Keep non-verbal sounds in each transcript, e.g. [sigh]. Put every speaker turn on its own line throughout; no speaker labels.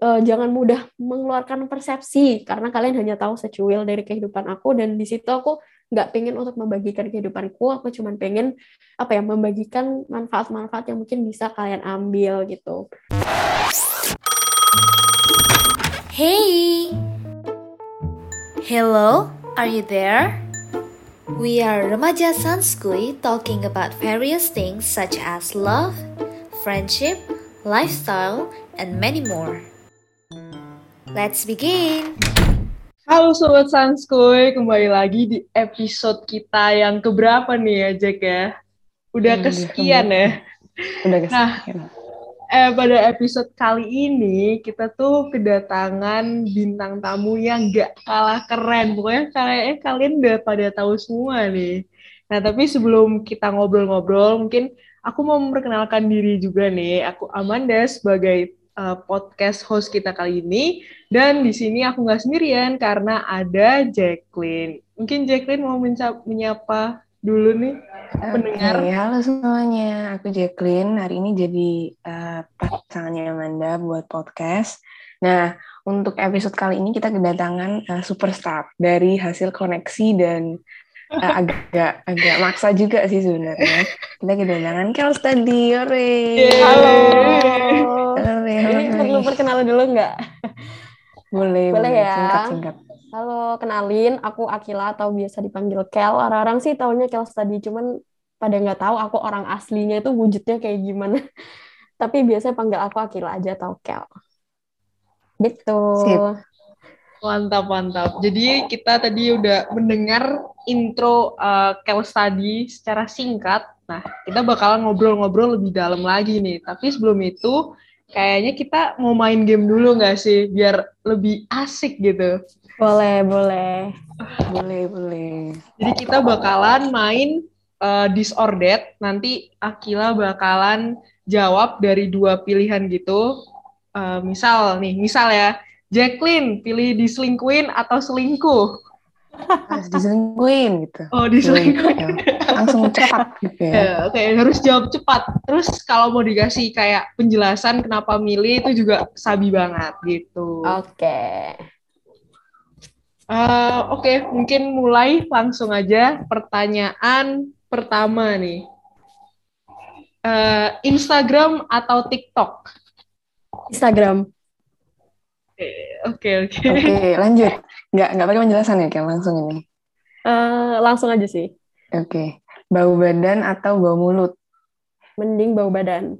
uh, jangan mudah mengeluarkan persepsi karena kalian hanya tahu secuil dari kehidupan aku dan di situ aku nggak pengen untuk membagikan kehidupanku aku cuma pengen apa ya membagikan manfaat-manfaat yang mungkin bisa kalian ambil gitu.
Hey! Hello are you there? We are Remaja Sanskui talking about various things such as love, friendship, lifestyle, and many more. Let's begin!
Halo Sobat Sanskuy, kembali lagi di episode kita yang keberapa nih ya Jack ya? Udah hmm, kesekian ya?
Udah kesekian. Nah,
eh, pada episode kali ini kita tuh kedatangan bintang tamu yang gak kalah keren. Pokoknya kayaknya kalian udah pada tahu semua nih. Nah, tapi sebelum kita ngobrol-ngobrol, mungkin aku mau memperkenalkan diri juga nih. Aku Amanda sebagai uh, podcast host kita kali ini. Dan di sini aku nggak sendirian karena ada Jacqueline. Mungkin Jacqueline mau menyapa dulu nih pendengar.
Okay, halo semuanya, aku Jacqueline. Hari ini jadi uh, pasangannya Amanda buat podcast. Nah, untuk episode kali ini kita kedatangan uh, superstar dari hasil koneksi dan [laughs] uh, agak agak maksa juga sih sebenarnya. Kita kedatangan Kel Study, ore.
Halo. Ini perlu perkenalan dulu nggak?
Boleh, boleh, boleh ya. Singkat-singkat.
Halo, kenalin, aku Akila atau biasa dipanggil Kel. Orang-orang sih taunya Kel Study, cuman pada nggak tahu aku orang aslinya itu wujudnya kayak gimana. [laughs] Tapi biasanya panggil aku Akila aja atau Kel. Gitu. Sip.
Mantap, mantap. Jadi kita tadi udah mendengar intro uh, Kel Study secara singkat. Nah, kita bakalan ngobrol-ngobrol lebih dalam lagi nih. Tapi sebelum itu, kayaknya kita mau main game dulu nggak sih? Biar lebih asik gitu.
Boleh, boleh.
Boleh, boleh.
Jadi kita bakalan main uh, disordered. Nanti Akila bakalan jawab dari dua pilihan gitu. Uh, misal nih, misal ya, Jacqueline pilih diselingkuin atau selingkuh?
Harus diselingkuin gitu.
Oh, diselingkuin.
Langsung cepat gitu ya.
ya Oke, okay. harus jawab cepat. Terus kalau mau dikasih kayak penjelasan kenapa milih itu juga sabi banget gitu.
Oke. Okay.
Uh, Oke, okay, mungkin mulai langsung aja pertanyaan pertama nih. Uh, Instagram atau TikTok?
Instagram.
Oke, oke.
Oke, lanjut. Nggak, nggak pakai penjelasan ya, kayak langsung ini?
Uh, langsung aja sih.
Oke. Okay. Bau badan atau bau mulut?
Mending bau badan.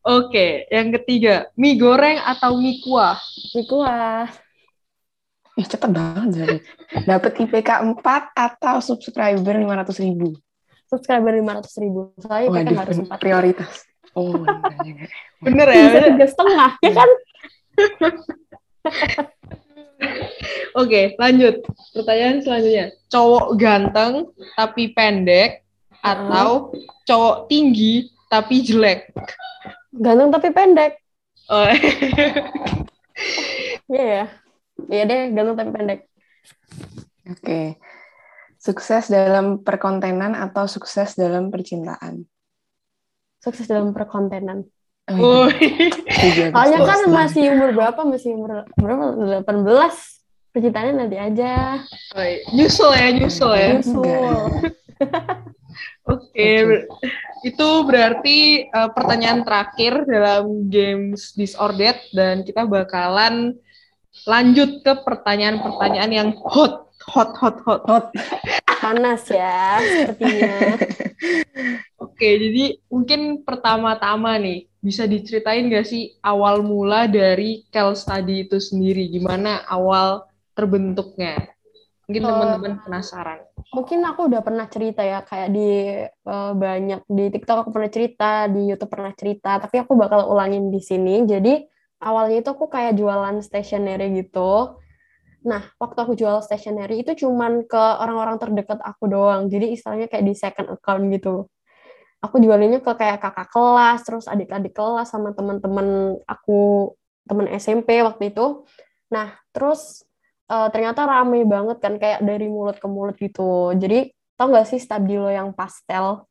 Oke, yang ketiga, mie goreng atau mie kuah?
Mie kuah.
Ih, cepet banget jadi. Dapat IPK 4 atau subscriber 500 ribu?
Subscriber 500 ribu. Saya IPK Waduh, harus 4.
Prioritas. Oh,
bener ya?
Bisa tiga setengah, ya kan? [laughs]
Oke, lanjut. Pertanyaan selanjutnya. Cowok ganteng tapi pendek atau cowok tinggi tapi jelek?
Ganteng tapi pendek.
Oh. [laughs]
Iya ya. Iya deh, ganteng tapi pendek.
Oke. Okay. Sukses dalam perkontenan atau sukses dalam percintaan?
Sukses dalam perkontenan.
Oh,
iya. Soalnya kan masih umur berapa? Masih umur berapa? 18. Percintaannya nanti aja.
Oh, iya. nyusul ya, nyusul ya.
Nyusul. [laughs]
Oke, okay. itu berarti uh, pertanyaan terakhir dalam games disordered dan kita bakalan lanjut ke pertanyaan-pertanyaan yang hot, hot, hot, hot, hot. [laughs]
Panas ya, sepertinya. [laughs]
Oke, jadi mungkin pertama-tama nih bisa diceritain gak sih awal mula dari Kel Study itu sendiri, gimana awal terbentuknya? Mungkin teman-teman penasaran.
Mungkin aku udah pernah cerita ya, kayak di uh, banyak di TikTok aku pernah cerita, di YouTube pernah cerita, tapi aku bakal ulangin di sini. Jadi awalnya itu aku kayak jualan stationery gitu. Nah, waktu aku jual stationery itu cuman ke orang-orang terdekat aku doang. Jadi istilahnya kayak di second account gitu. Aku jualinnya ke kayak kakak kelas, terus adik-adik kelas sama teman-teman aku, teman SMP waktu itu. Nah, terus uh, ternyata rame banget kan kayak dari mulut ke mulut gitu. Jadi tau gak sih stabilo yang pastel?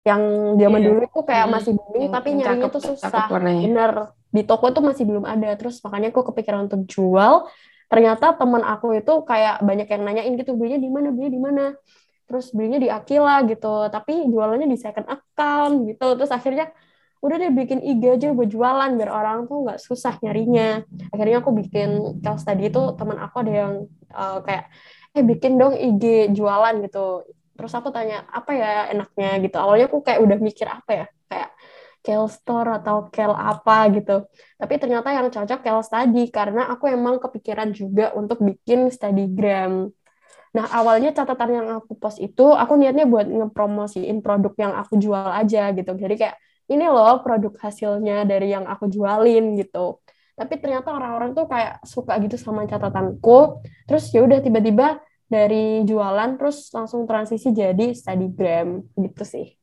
yang zaman
Iya.
dulu itu kayak
Hmm,
masih booming
yang-
tapi nyarinya
cakep-
tuh susah bener di toko tuh masih belum ada terus makanya aku kepikiran untuk jual ternyata teman aku itu kayak banyak yang nanyain gitu belinya di mana? Belinya di mana? Terus belinya di Akila gitu tapi jualannya di second account gitu. Terus akhirnya udah deh bikin IG aja buat jualan biar orang tuh nggak susah nyarinya. Akhirnya aku bikin kelas tadi itu teman aku ada yang eh, kayak eh bikin dong IG jualan gitu. Terus aku tanya apa ya enaknya? gitu. Awalnya aku kayak udah mikir apa ya Store atau Kel apa gitu. Tapi ternyata yang cocok Kel Study karena aku emang kepikiran juga untuk bikin Studygram nah awalnya catatan yang aku post itu aku niatnya buat ngepromosiin produk yang aku jual aja gitu. Jadi kayak ini loh produk hasilnya dari yang aku jualin gitu. Tapi ternyata orang-orang tuh kayak suka gitu sama catatanku. Terus ya udah tiba-tiba dari jualan terus langsung transisi jadi Studygram gitu sih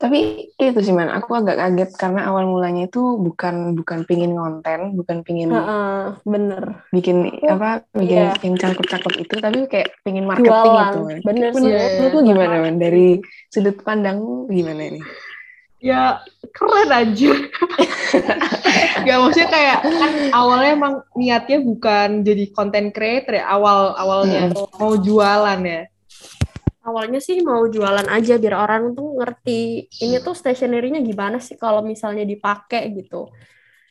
Tapi itu sih man, aku agak kaget karena awal mulanya itu bukan bukan pingin konten, bukan pingin
Heeh, bener
bikin
Oh,
apa bikin
iya.
yang cakep-cakep itu, tapi kayak pingin marketing
Jualan,
gitu. Man.
bener
Menurut,
sih.
menurut lu gimana man? Dari sudut pandangmu gimana ini?
Ya keren aja. [laughs] Gak maksudnya kayak kan awalnya emang niatnya bukan jadi content creator ya awal awalnya mau jualan ya.
Awalnya sih mau jualan aja biar orang tuh ngerti ini tuh stationery-nya gimana sih kalau misalnya dipakai gitu.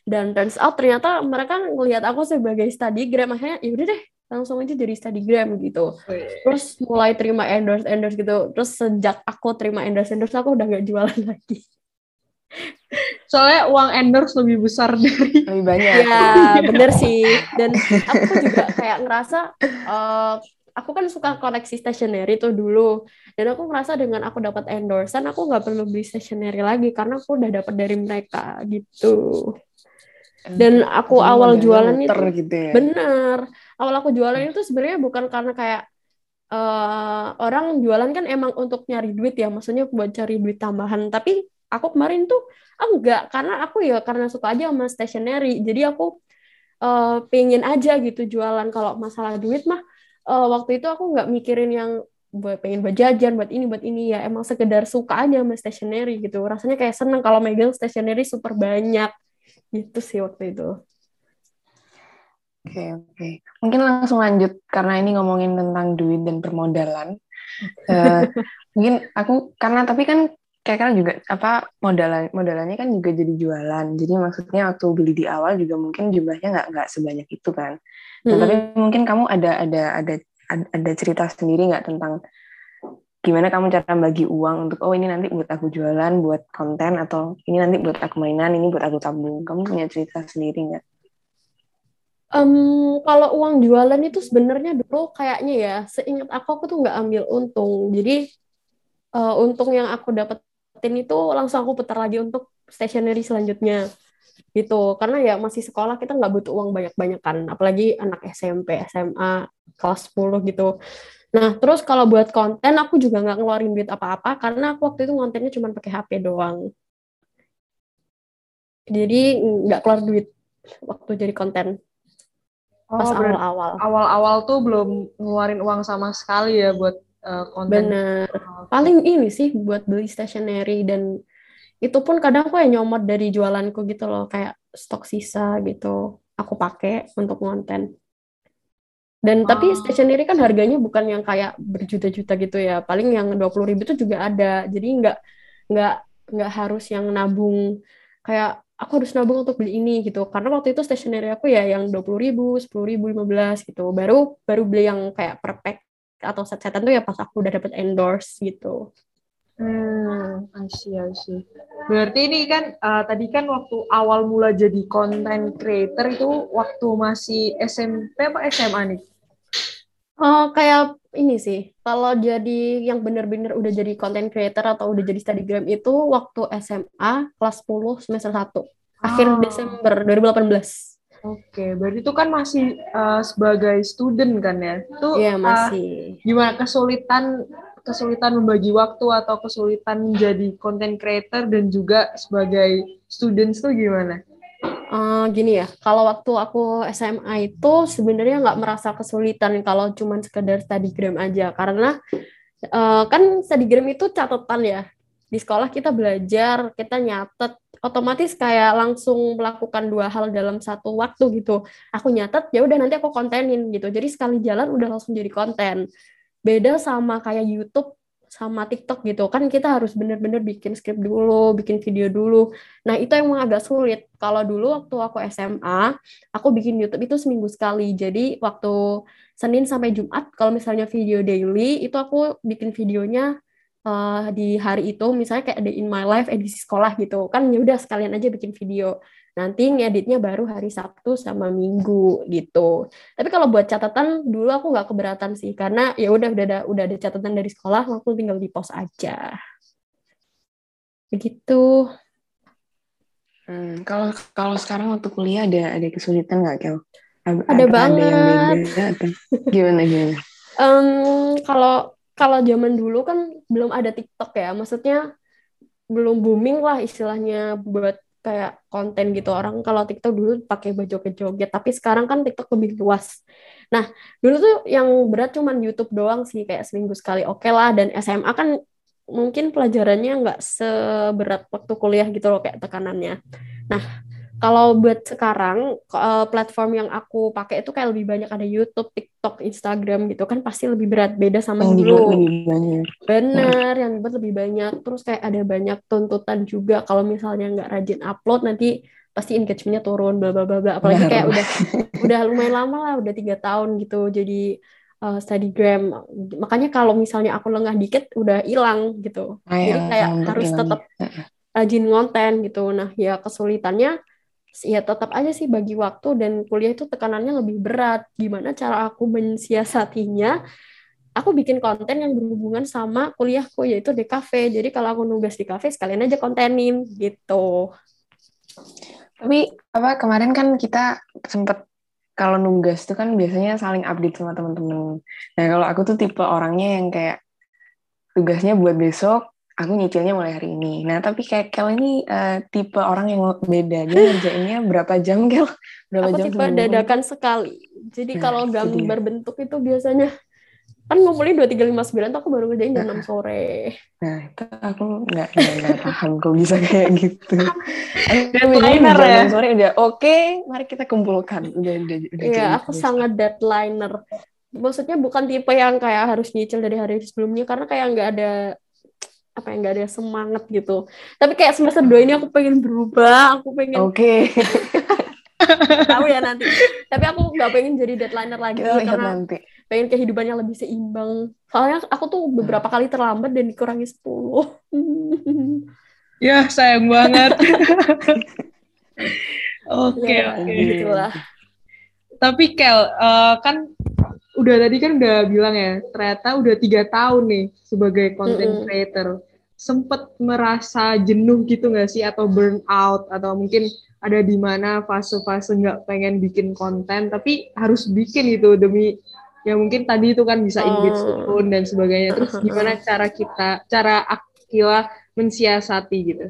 Dan turns out ternyata mereka ngelihat aku sebagai studygram akhirnya ya udah deh langsung aja jadi studygram gitu. Terus mulai terima endorse endorse gitu. Terus sejak aku terima endorse endorse aku udah nggak jualan [laughs] lagi.
Soalnya uang endorse lebih besar dari
Lebih banyak.
Ya bener sih. Dan aku juga kayak ngerasa eh, aku kan suka koleksi stationery tuh dulu. Dan aku ngerasa dengan aku dapat endorsean aku nggak perlu beli stationery lagi karena aku udah dapat dari mereka gitu. Dan aku awal jualan itu
gitu ya.
bener. Awal aku jualan itu sebenarnya bukan karena kayak eh, orang jualan kan emang untuk nyari duit ya, maksudnya buat cari duit tambahan. Tapi aku kemarin tuh ah, enggak, karena aku ya karena suka aja sama stationery. Jadi aku eh, pengen aja gitu jualan. Kalau masalah duit mah eh, waktu itu aku nggak mikirin yang buat pengen buat jajan, buat ini, buat ini ya. Emang sekedar suka aja sama stationery gitu. Rasanya kayak seneng kalau megang stationery super banyak gitu sih waktu itu.
Oke, oke. Mungkin langsung lanjut karena ini ngomongin tentang duit dan permodalan. Eh, [laughs] mungkin aku karena tapi kan kayak kan juga apa modalan modalannya kan juga jadi jualan. Jadi maksudnya waktu beli di awal juga mungkin jumlahnya nggak nggak sebanyak itu kan. Nah, tapi mungkin kamu ada ada ada ada cerita sendiri nggak tentang gimana kamu cara bagi uang untuk oh ini nanti buat aku jualan, buat konten atau ini nanti buat aku mainan, ini buat aku tabung. Kamu punya cerita sendiri nggak?
Em, kalau uang jualan itu sebenarnya dulu kayaknya ya, seingat aku aku tuh nggak ambil untung. Jadi eh, untung yang aku dapetin itu langsung aku putar lagi untuk stationery selanjutnya gitu. Karena ya masih sekolah kita nggak butuh uang banyak-banyak kan, apalagi anak SMP, SMA kelas 10 gitu. Nah, terus kalau buat konten aku juga nggak ngeluarin duit apa-apa karena aku waktu itu kontennya cuma pakai HP doang. Jadi nggak keluar duit waktu jadi konten pas
Oh, berarti
awal-awal.
awal-awal tuh belum ngeluarin uang sama sekali ya buat eh, konten.
Bener. Paling ini sih buat beli stationery dan itu pun kadang aku ya nyomot dari jualanku gitu loh, kayak stok sisa gitu. Aku pakai untuk konten. Dan tapi
Oh.
stationery kan harganya bukan yang kayak berjuta-juta gitu ya. Paling yang 20.000 ribu itu juga ada. Jadi nggak nggak nggak harus yang nabung kayak aku harus nabung untuk beli ini gitu. Karena waktu itu stationery aku ya yang 20.000 ribu, 10.000 ribu, 15 gitu. Baru baru beli yang kayak per pack atau set-setan tuh ya pas aku udah dapet endorse gitu.
Hmm, I see, I see. Berarti ini kan eh, tadi kan waktu awal mula jadi content creator itu waktu masih SMP apa SMA nih?
Eh, kayak ini sih, kalau jadi yang bener-bener udah jadi content creator atau udah jadi studygram itu waktu SMA kelas 10 semester 1, akhir
Ah.
Desember 2018.
Oke, berarti itu kan masih eh, sebagai student kan ya? Itu
Iya,
eh,
masih.
gimana kesulitan kesulitan membagi waktu atau kesulitan menjadi content creator dan juga sebagai students tuh gimana?
Eh, gini ya, kalau waktu aku SMA itu sebenarnya nggak merasa kesulitan kalau cuman sekedar studygram aja, karena eh, kan studygram itu catatan ya, di sekolah kita belajar, kita nyatet, otomatis kayak langsung melakukan dua hal dalam satu waktu gitu. Aku nyatet, ya udah nanti aku kontenin gitu. Jadi sekali jalan udah langsung jadi konten. Beda sama kayak YouTube sama TikTok gitu kan kita harus bener-bener bikin skrip dulu, bikin video dulu. Nah itu emang agak sulit. Kalau dulu waktu aku SMA, aku bikin YouTube itu seminggu sekali. Jadi waktu Senin sampai Jumat, kalau misalnya video daily, itu aku bikin videonya uh, di hari itu misalnya kayak ada in my life edisi sekolah gitu kan ya udah sekalian aja bikin video nanti ngeditnya baru hari Sabtu sama Minggu gitu tapi kalau buat catatan dulu aku nggak keberatan sih karena ya udah udah ada udah ada catatan dari sekolah langsung tinggal di post aja begitu
hmm, kalau kalau sekarang waktu kuliah ada ada kesulitan nggak Kel?
Ada, ada banget. Ada yang
beda atau gimana gimana?
Um, kalau kalau zaman dulu kan belum ada TikTok ya, maksudnya belum booming lah istilahnya buat kayak konten gitu orang kalau TikTok dulu pakai baju joget tapi sekarang kan TikTok lebih luas. Nah dulu tuh yang berat cuman YouTube doang sih kayak seminggu sekali oke okay lah dan SMA kan mungkin pelajarannya nggak seberat waktu kuliah gitu loh kayak tekanannya. Nah kalau buat sekarang uh, platform yang aku pakai itu kayak lebih banyak ada YouTube, TikTok, Instagram gitu kan pasti lebih berat beda sama yang dulu. Lebih banyak. Bener, yang dibuat lebih banyak. Terus kayak ada banyak tuntutan juga kalau misalnya nggak rajin upload nanti pasti engagementnya turun bla bla bla bla. Apalagi kayak udah [laughs] udah lumayan lama lah, udah tiga tahun gitu jadi uh, Studygram. Makanya kalau misalnya aku lengah dikit udah hilang gitu. Ayah, jadi kayak harus tetap rajin konten gitu. Nah ya kesulitannya ya tetap aja sih bagi waktu dan kuliah itu tekanannya lebih berat. Gimana cara aku mensiasatinya? Aku bikin konten yang berhubungan sama kuliahku yaitu di kafe. Jadi kalau aku nugas di kafe sekalian aja kontenin gitu.
Tapi apa kemarin kan kita sempet kalau nugas itu kan biasanya saling update sama teman-teman. Nah kalau aku tuh tipe orangnya yang kayak tugasnya buat besok, aku nyicilnya mulai hari ini. Nah, tapi kayak Kel ini uh, tipe orang yang beda. Dia ngerjainnya berapa jam, Kel? Berapa
aku
jam
tipe dadakan sekali. Jadi nah, kalau gambar itu bentuk itu biasanya kan ngumpulin dua tiga lima sembilan tuh aku baru ngerjain jam enam nah. sore.
Nah itu aku nggak nggak paham kok bisa kayak gitu. [laughs]
deadliner ya.
sore udah oke, okay, mari kita kumpulkan. Udah udah. udah
Iya aku gitu. sangat deadliner. Maksudnya bukan tipe yang kayak harus nyicil dari hari sebelumnya karena kayak nggak ada apa yang nggak ada semangat gitu. Tapi kayak semester dua ini aku pengen berubah aku pengen
oke. Okay. [laughs]
tahu ya nanti. Tapi aku nggak pengen jadi deadlineer lagi Kita karena nanti. pengen kehidupannya lebih seimbang. Soalnya aku tuh beberapa kali terlambat dan dikurangi 10 [laughs]
ya sayang banget. [laughs] Oke
ya, oke. gitulah.
Tapi Kel uh, kan udah tadi kan udah bilang ya ternyata udah tiga tahun nih sebagai content creator sempet merasa jenuh gitu nggak sih? Atau burn out? Atau mungkin ada di mana fase-fase nggak pengen bikin konten tapi harus bikin itu demi ya mungkin tadi itu kan bisa engage oh. dan sebagainya. Terus [laughs] gimana cara kita cara Akila mensiasati gitu?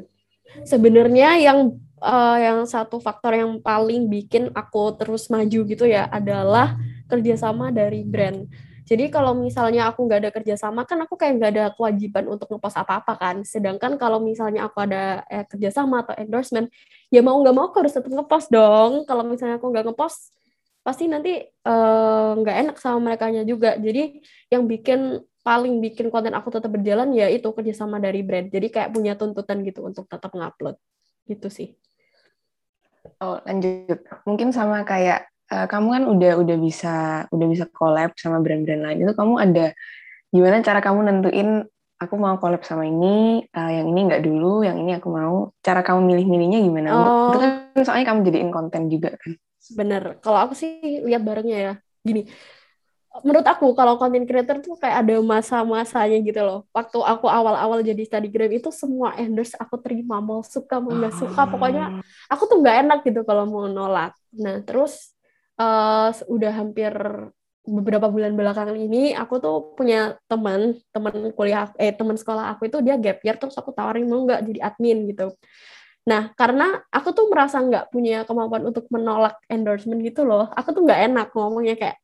Sebenarnya yang uh, yang satu faktor yang paling bikin aku terus maju gitu ya adalah kerjasama dari brand jadi kalau misalnya aku nggak ada kerjasama kan aku kayak nggak ada kewajiban untuk ngepost apa-apa kan. Sedangkan kalau misalnya aku ada eh, kerjasama atau endorsement, ya mau nggak mau aku harus tetap ngepost dong. Kalau misalnya aku nggak ngepost, pasti nanti eh, nggak uh, enak sama mereka juga. Jadi yang bikin paling bikin konten aku tetap berjalan ya itu kerjasama dari brand. Jadi kayak punya tuntutan gitu untuk tetap ngupload gitu sih.
Oh lanjut, mungkin sama kayak uh, kamu kan udah udah bisa udah bisa collab sama brand-brand lain. Itu kamu ada gimana cara kamu nentuin aku mau collab sama ini uh, yang ini nggak dulu yang ini aku mau? Cara kamu milih-milihnya gimana? Oh. itu kan soalnya kamu jadiin konten juga kan?
Bener. Kalau aku sih lihat barengnya ya. Gini menurut aku kalau content creator tuh kayak ada masa-masanya gitu loh. Waktu aku awal-awal jadi studygram itu semua endorse aku terima. Mau suka mau nggak suka pokoknya aku tuh nggak enak gitu kalau mau nolak. Nah terus uh, udah hampir beberapa bulan belakangan ini aku tuh punya teman teman kuliah eh teman sekolah aku itu dia gap year terus aku tawarin mau nggak jadi admin gitu. Nah karena aku tuh merasa nggak punya kemampuan untuk menolak endorsement gitu loh. Aku tuh nggak enak ngomongnya kayak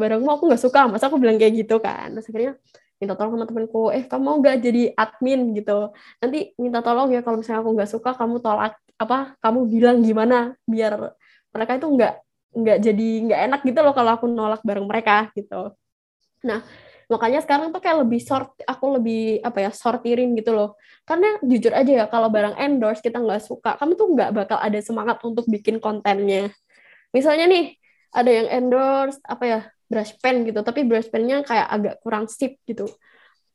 barangmu aku nggak suka masa aku bilang kayak gitu kan? Terus akhirnya minta tolong sama temanku eh kamu mau nggak jadi admin? Gitu. Nanti minta tolong ya kalau misalnya aku nggak suka kamu tolak apa kamu bilang gimana biar mereka itu nggak nggak jadi nggak enak gitu loh kalau aku nolak bareng mereka gitu. Nah makanya sekarang tuh kayak lebih sort aku lebih apa ya sortirin gitu loh. Karena jujur aja ya kalau barang endorse kita nggak suka kamu tuh nggak bakal ada semangat untuk bikin kontennya. Misalnya nih ada yang endorse apa ya brush pen gitu tapi brush pennya kayak agak kurang sip gitu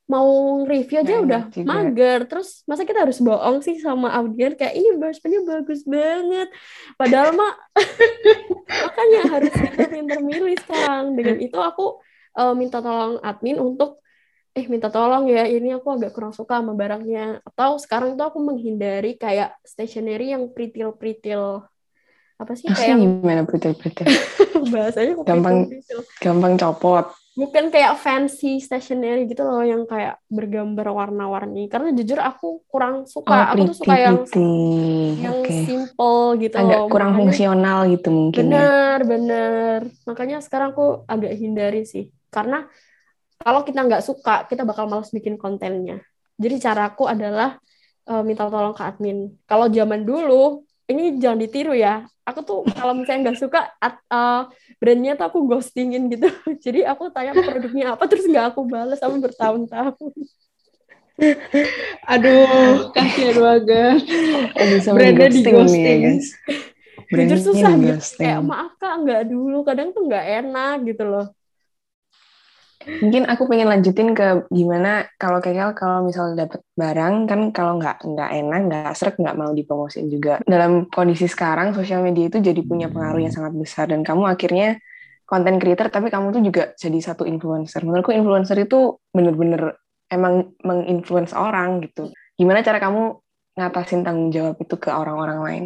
mau review aja udah
juga.
mager terus masa kita harus bohong sih sama audiens kayak ini pennya bagus banget padahal mah [laughs] makanya harus pinter-pinter milih sekarang dengan itu aku eh, minta tolong admin untuk eh minta tolong ya ini aku agak kurang suka sama barangnya atau sekarang tuh aku menghindari kayak stationery yang pritil-pritil apa sih kayak
Maksudnya gimana pritil-pritil? [laughs]
bahasanya kok
Gampang-
pritil-pritil.
Gampang copot.
Bukan kayak fancy stationery gitu loh yang kayak bergambar warna-warni karena jujur aku kurang
Oh,
suka aku tuh suka yang yang
Oke.
simple gitu
Agak
loh.
kurang
Makanya-
fungsional gitu mungkin ya.
Bener, bener. Makanya sekarang aku agak hindari sih. Karena kalau kita nggak suka, kita bakal malas bikin kontennya. Jadi caraku adalah eh, minta tolong ke admin. Kalau zaman dulu, ini jangan ditiru ya. Aku tuh kalau misalnya nggak suka, at- eh, brandnya tuh aku ghostingin gitu. [laughs] Jadi aku tanya produknya apa, terus nggak aku balas sampai bertahun-tahun. [laughs]
Aduh, kasihan banget. Brandnya
di ghosting ya guys.
Jujur
Brandnya
susah gitu. Kayak maaf kak, nggak dulu. Kadang tuh nggak enak gitu loh.
Mungkin aku pengen lanjutin ke gimana kalau Kekel kalau misalnya dapat barang kan kalau nggak nggak enak nggak srek nggak mau dipromosin juga. Dalam kondisi sekarang sosial media itu jadi punya pengaruh yang sangat besar dan kamu akhirnya konten creator tapi kamu tuh juga jadi satu influencer. Menurutku influencer itu bener-bener emang menginfluence orang gitu. Gimana cara kamu ngatasin tanggung jawab itu ke orang-orang lain?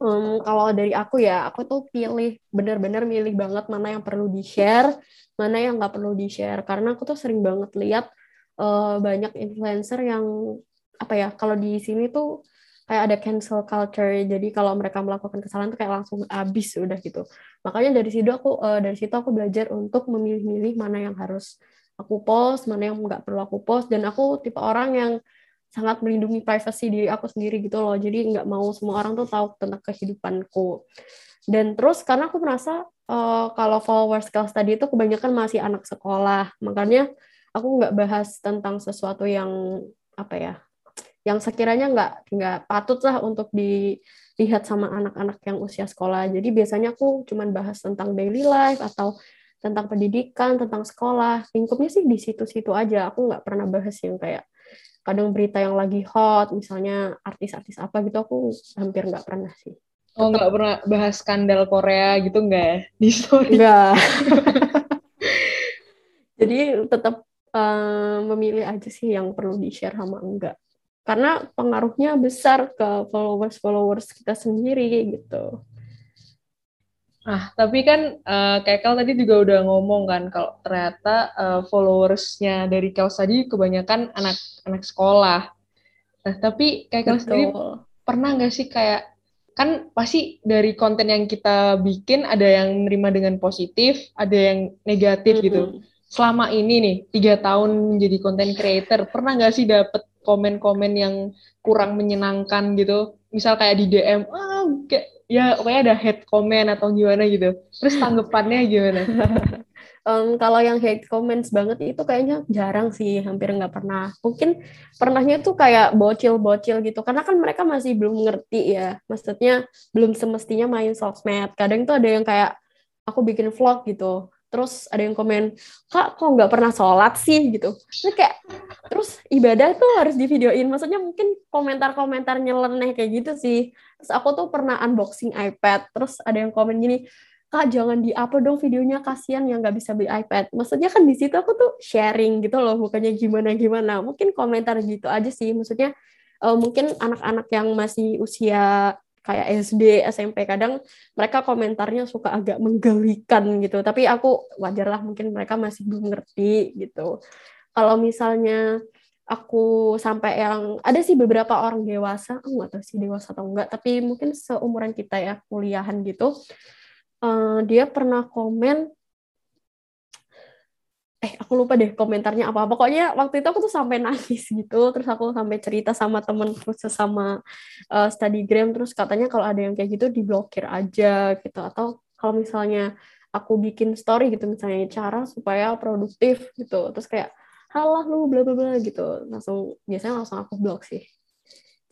Hmm, kalau dari aku ya, aku tuh pilih bener-bener milih banget mana yang perlu di-share, mana yang nggak perlu di-share. Karena aku tuh sering banget lihat eh, banyak influencer yang apa ya, kalau di sini tuh kayak ada cancel culture. Jadi kalau mereka melakukan kesalahan tuh kayak langsung habis udah gitu. Makanya dari situ aku eh, dari situ aku belajar untuk memilih-milih mana yang harus aku post, mana yang nggak perlu aku post. Dan aku tipe orang yang sangat melindungi privasi diri aku sendiri gitu loh. Jadi nggak mau semua orang tuh tahu tentang kehidupanku. Dan terus karena aku merasa eh, kalau followers kelas tadi itu kebanyakan masih anak sekolah, makanya aku nggak bahas tentang sesuatu yang apa ya, yang sekiranya nggak nggak patut lah untuk dilihat sama anak-anak yang usia sekolah. Jadi biasanya aku cuman bahas tentang daily life atau tentang pendidikan, tentang sekolah. Lingkupnya sih di situ-situ aja. Aku nggak pernah bahas yang kayak kadang berita yang lagi hot, misalnya artis-artis apa gitu, aku hampir nggak pernah sih.
Oh, nggak pernah bahas skandal Korea gitu nggak ya? Di story.
Enggak. [laughs] Jadi tetap eh, memilih aja sih yang perlu di-share sama enggak. Karena pengaruhnya besar ke followers-followers kita sendiri gitu.
Nah, tapi kan eh, Kekel tadi juga udah ngomong kan kalau ternyata eh, followersnya dari Kaus tadi kebanyakan anak-anak sekolah. Nah, tapi Kekel sendiri
Betul.
pernah nggak sih kayak kan pasti dari konten yang kita bikin ada yang menerima dengan positif, ada yang negatif gitu.
Mm-mm.
Selama ini nih tiga tahun menjadi content creator, pernah nggak sih dapet komen-komen yang kurang menyenangkan gitu? Misal kayak di DM, ah kayak ya pokoknya ada hate comment atau gimana gitu. Terus tanggapannya gimana? [laughs]
Em, kalau yang hate comments banget itu kayaknya jarang sih, hampir nggak pernah. Mungkin pernahnya tuh kayak bocil-bocil gitu, karena kan mereka masih belum ngerti ya. Maksudnya belum semestinya main sosmed. Kadang tuh ada yang kayak aku bikin vlog gitu, terus ada yang komen, kak kok nggak pernah sholat sih gitu. Terus kayak terus ibadah tuh harus divideoin. Maksudnya mungkin komentar-komentar nyeleneh kayak gitu sih. Terus aku tuh pernah unboxing iPad, terus ada yang komen gini, kak jangan di-upload dong videonya kasihan yang nggak bisa beli iPad. Maksudnya kan di situ aku tuh sharing gitu loh, bukannya gimana-gimana. Mungkin komentar gitu aja sih. Maksudnya eh, mungkin anak-anak yang masih usia kayak SD, SMP kadang mereka komentarnya suka agak menggelikan gitu. Tapi aku wajar lah mungkin mereka masih belum ngerti gitu. Kalau misalnya aku sampai yang ada sih beberapa orang dewasa, aku nggak tahu sih dewasa atau enggak, tapi mungkin seumuran kita ya kuliahan gitu eh, dia pernah komen eh aku lupa deh komentarnya apa pokoknya waktu itu aku tuh sampai nangis gitu. Terus aku sampai cerita sama temenku sesama uh, studygram terus katanya kalau ada yang kayak gitu diblokir aja gitu. Atau kalau misalnya aku bikin story gitu misalnya cara supaya produktif gitu. Terus kayak halah lu bla bla bla gitu. Langsung biasanya langsung aku blok sih.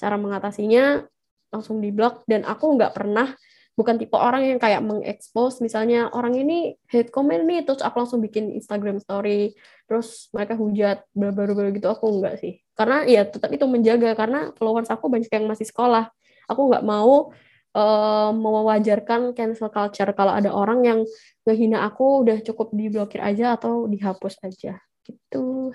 Cara mengatasinya langsung diblok. Dan aku nggak pernah bukan tipe orang yang kayak mengekspos misalnya orang ini hate comment nih terus aku langsung bikin Instagram story terus mereka hujat baru-baru gitu aku enggak sih. Karena ya tetap itu menjaga karena followers aku banyak yang masih sekolah. Aku nggak mau uh, mewajarkan cancel culture kalau ada orang yang ngehina aku udah cukup diblokir aja atau dihapus aja. Gitu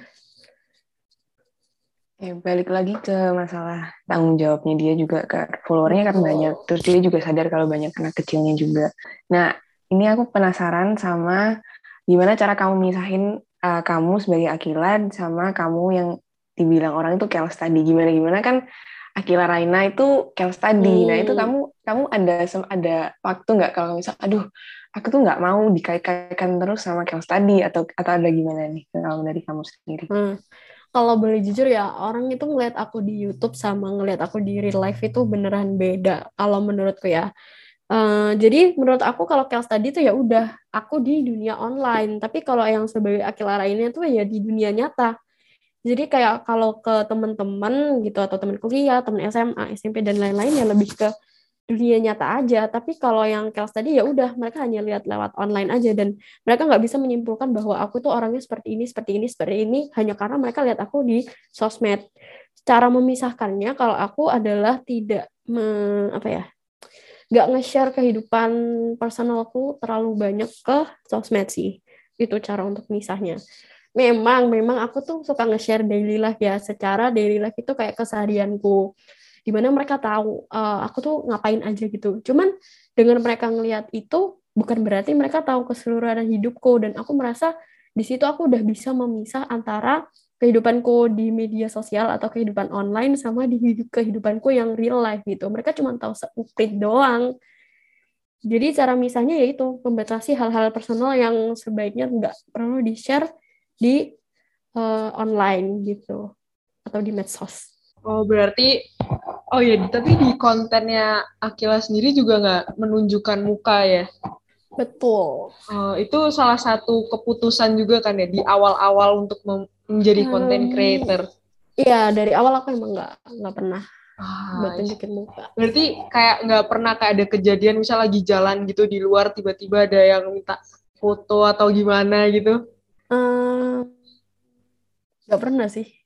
Ya, balik lagi ke masalah tanggung jawabnya dia juga ke followernya kan banyak. Terus dia juga sadar kalau banyak anak kecilnya juga. Nah, ini aku penasaran sama gimana cara kamu misahin uh, kamu sebagai Akila sama kamu yang dibilang orang itu chaos tadi. Gimana gimana kan Akila Raina itu chaos tadi. Hmm. Nah, itu kamu kamu ada ada waktu nggak kalau misal aduh aku tuh nggak mau dikait-kaitkan terus sama chaos tadi atau atau ada gimana nih kalau dari kamu sendiri?
Hmm kalau boleh jujur ya orang itu ngeliat aku di YouTube sama ngeliat aku di real life itu beneran beda kalau menurutku ya. Uh, jadi menurut aku kalau Kels tadi tuh ya udah aku di dunia online. Tapi kalau yang sebagai Akilara ini tuh ya di dunia nyata. Jadi kayak kalau ke teman-teman gitu atau teman kuliah teman SMA SMP dan lain-lain ya lebih ke dunia nyata aja. Tapi kalau yang Kels tadi ya udah mereka hanya lihat lewat online aja. Dan mereka nggak bisa menyimpulkan bahwa aku tuh orangnya seperti ini seperti ini seperti ini hanya karena mereka lihat aku di sosmed. Cara memisahkannya kalau aku adalah tidak me, apa ya nggak nge-share kehidupan personalku terlalu banyak ke sosmed sih. Itu cara untuk misahnya. Memang memang aku tuh suka nge-share daily life ya. Secara daily life itu kayak keseharianku di mana mereka tahu uh, aku tuh ngapain aja gitu. Cuman dengan mereka ngelihat itu bukan berarti mereka tahu keseluruhan hidupku. Dan aku merasa di situ aku udah bisa memisah antara kehidupanku di media sosial atau kehidupan online sama di hidup kehidupanku yang real life gitu. Mereka cuma tahu seuprit doang. Jadi cara misahnya yaitu membatasi hal-hal personal yang sebaiknya nggak perlu di share di uh, online gitu. Atau di medsos.
Oh, berarti oh ya, tapi di kontennya Akila sendiri juga nggak menunjukkan muka ya?
Betul.
Oh, itu salah satu keputusan juga kan ya di awal-awal untuk menjadi content hmm. creator.
Iya, dari awal aku emang nggak nggak pernah ah, buat tunjukin muka.
Berarti kayak nggak pernah kayak ada kejadian misal lagi jalan gitu di luar tiba-tiba ada yang minta foto atau gimana gitu?
Hmm, nggak pernah sih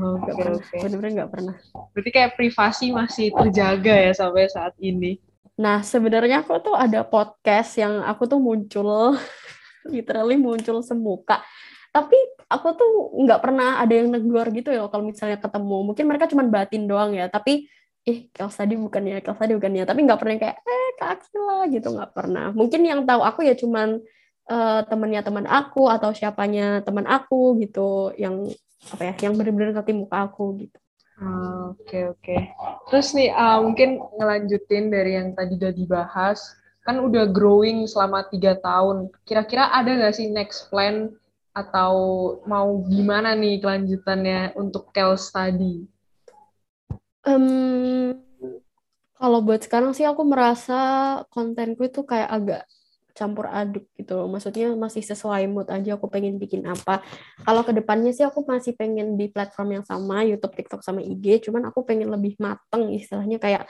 Oke, okay, oke. Okay.
Benar-benar nggak pernah.
Berarti kayak privasi masih terjaga ya sampai saat ini.
Nah, sebenarnya aku tuh ada podcast yang aku tuh muncul, [laughs] literally muncul semuka. Tapi aku tuh nggak pernah ada yang negor gitu ya kalau misalnya ketemu. Mungkin mereka cuma batin doang ya, tapi eh Kels tadi bukannya, Kels tadi bukannya. Tapi nggak pernah kayak, eh Kak Aksila gitu, nggak pernah. Mungkin yang tahu aku ya cuman uh, temennya teman aku atau siapanya teman aku gitu yang apa ya yang benar-benar ngerti muka aku gitu.
Oke uh, oke. Okay, okay. Terus nih uh, mungkin ngelanjutin dari yang tadi udah dibahas, kan udah growing selama tiga tahun. Kira-kira ada nggak sih next plan atau mau gimana nih kelanjutannya untuk Kels tadi?
Um, kalau buat sekarang sih aku merasa kontenku itu kayak agak campur aduk gitu. Maksudnya masih sesuai mood aja aku pengen bikin apa. Kalau ke depannya sih aku masih pengen di platform yang sama, YouTube, TikTok, sama IG. Cuman aku pengen lebih mateng istilahnya kayak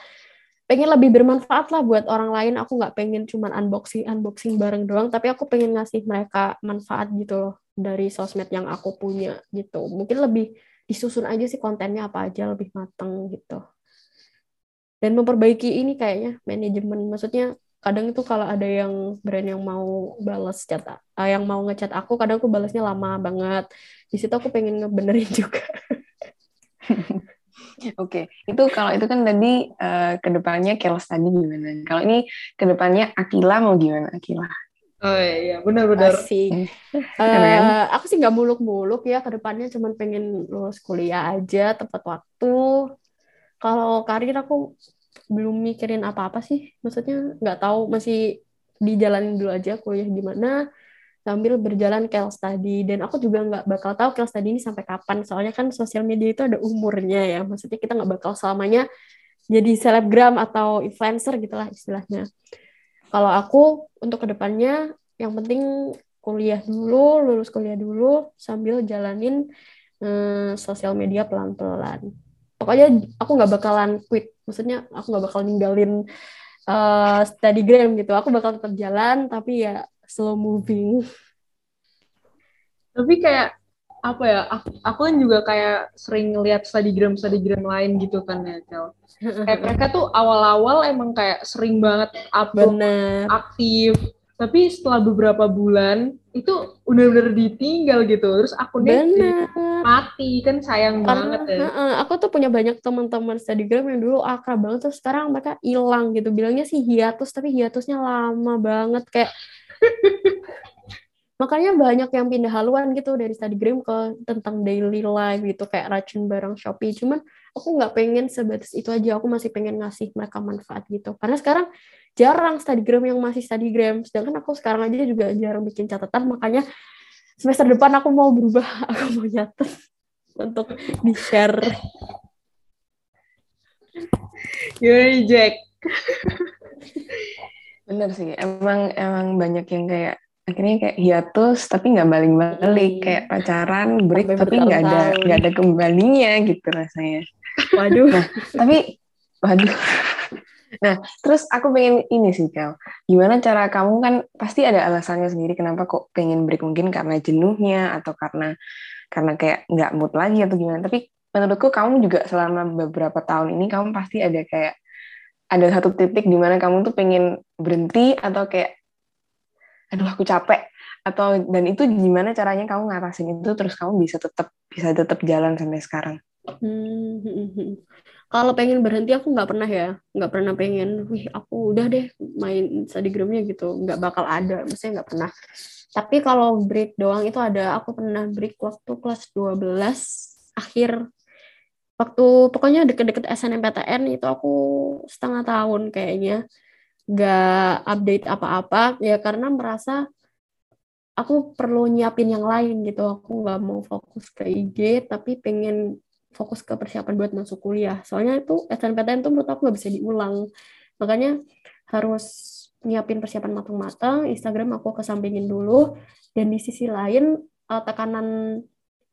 pengen lebih bermanfaat lah buat orang lain. Aku nggak pengen cuman unboxing unboxing bareng doang, tapi aku pengen ngasih mereka manfaat gitu loh dari sosmed yang aku punya gitu. Mungkin lebih disusun aja sih kontennya apa aja lebih mateng gitu. Dan memperbaiki ini kayaknya manajemen. Maksudnya kadang itu kalau ada yang brand yang mau balas chat uh, yang mau ngechat aku kadang aku balasnya lama banget di situ aku pengen ngebenerin [laughs] juga
Oke, okay. itu kalau itu kan tadi uh, ke depannya Kelos tadi gimana? Kalau ini ke depannya Akila mau gimana Akila?
Oh iya, benar-benar.
Sih. uh, aku sih nggak muluk-muluk ya ke depannya cuma pengen lulus kuliah aja tepat waktu. Kalau karir aku belum mikirin apa-apa sih maksudnya nggak tahu masih dijalanin dulu aja kuliah gimana sambil berjalan kel study dan aku juga nggak bakal tahu kel study ini sampai kapan soalnya kan sosial media itu ada umurnya ya. Maksudnya kita nggak bakal selamanya jadi selebgram atau influencer gitulah istilahnya. Kalau aku untuk ke depannya yang penting kuliah dulu lulus kuliah dulu sambil jalanin eh, sosial media pelan-pelan pokoknya aku nggak bakalan quit maksudnya aku nggak bakal ninggalin uh, gram gitu aku bakal tetap jalan tapi ya slow moving
tapi kayak apa ya aku, aku kan juga kayak sering ngeliat studygram studygram lain gitu kan ya Kel. [laughs] kayak mereka tuh awal-awal emang kayak sering banget upload
Bener.
aktif tapi setelah beberapa bulan itu udah-udah ditinggal gitu. Terus akunnya
Bener.
mati. Kan sayang
Karena
banget ya.
uh, aku tuh punya banyak teman-teman studygram yang dulu akrab banget terus sekarang mereka hilang gitu. Bilangnya sih hiatus tapi hiatusnya lama banget. Kayak [laughs] makanya banyak yang pindah haluan gitu dari studygram ke tentang daily life gitu. Kayak racun barang Shopee. Cuman aku nggak pengen sebatas itu aja. Aku masih pengen ngasih mereka manfaat gitu. Karena sekarang jarang studygram yang masih studygram sedangkan aku sekarang aja juga jarang bikin catatan makanya semester depan aku mau berubah. [laughs] Aku mau nyatet untuk di share
Yoi Jack. [laughs]
Bener sih, emang emang banyak yang kayak akhirnya kayak hiatus tapi nggak balik-balik.
Hmm.
kayak pacaran break
Sampai
tapi nggak ada nggak ada kembalinya gitu rasanya.
waduh.
Tapi waduh. Nah, terus aku pengen ini sih, Kel. Gimana cara kamu kan pasti ada alasannya sendiri kenapa kok pengen break mungkin karena jenuhnya atau karena karena kayak nggak mood lagi atau gimana. Tapi menurutku kamu juga selama beberapa tahun ini kamu pasti ada kayak ada satu titik di mana kamu tuh pengen berhenti atau kayak aduh aku capek atau dan itu gimana caranya kamu ngatasin itu terus kamu bisa tetap bisa tetap jalan sampai sekarang.
Hmm, hmm, hmm. Kalau pengen berhenti aku nggak pernah ya, nggak pernah pengen, wih aku udah deh main Instagramnya gitu, nggak bakal ada, maksudnya nggak pernah. Tapi kalau break doang itu ada, aku pernah break waktu kelas 12 akhir, waktu pokoknya deket-deket SNMPTN itu aku setengah tahun kayaknya nggak update apa-apa. Ya karena merasa aku perlu nyiapin yang lain gitu, aku nggak mau fokus ke IG tapi pengen fokus ke persiapan buat masuk kuliah. Soalnya itu SNPTN tuh menurut aku nggak bisa diulang. Makanya harus nyiapin persiapan matang-matang, Instagram aku kesampingin dulu, dan di sisi lain eh, tekanan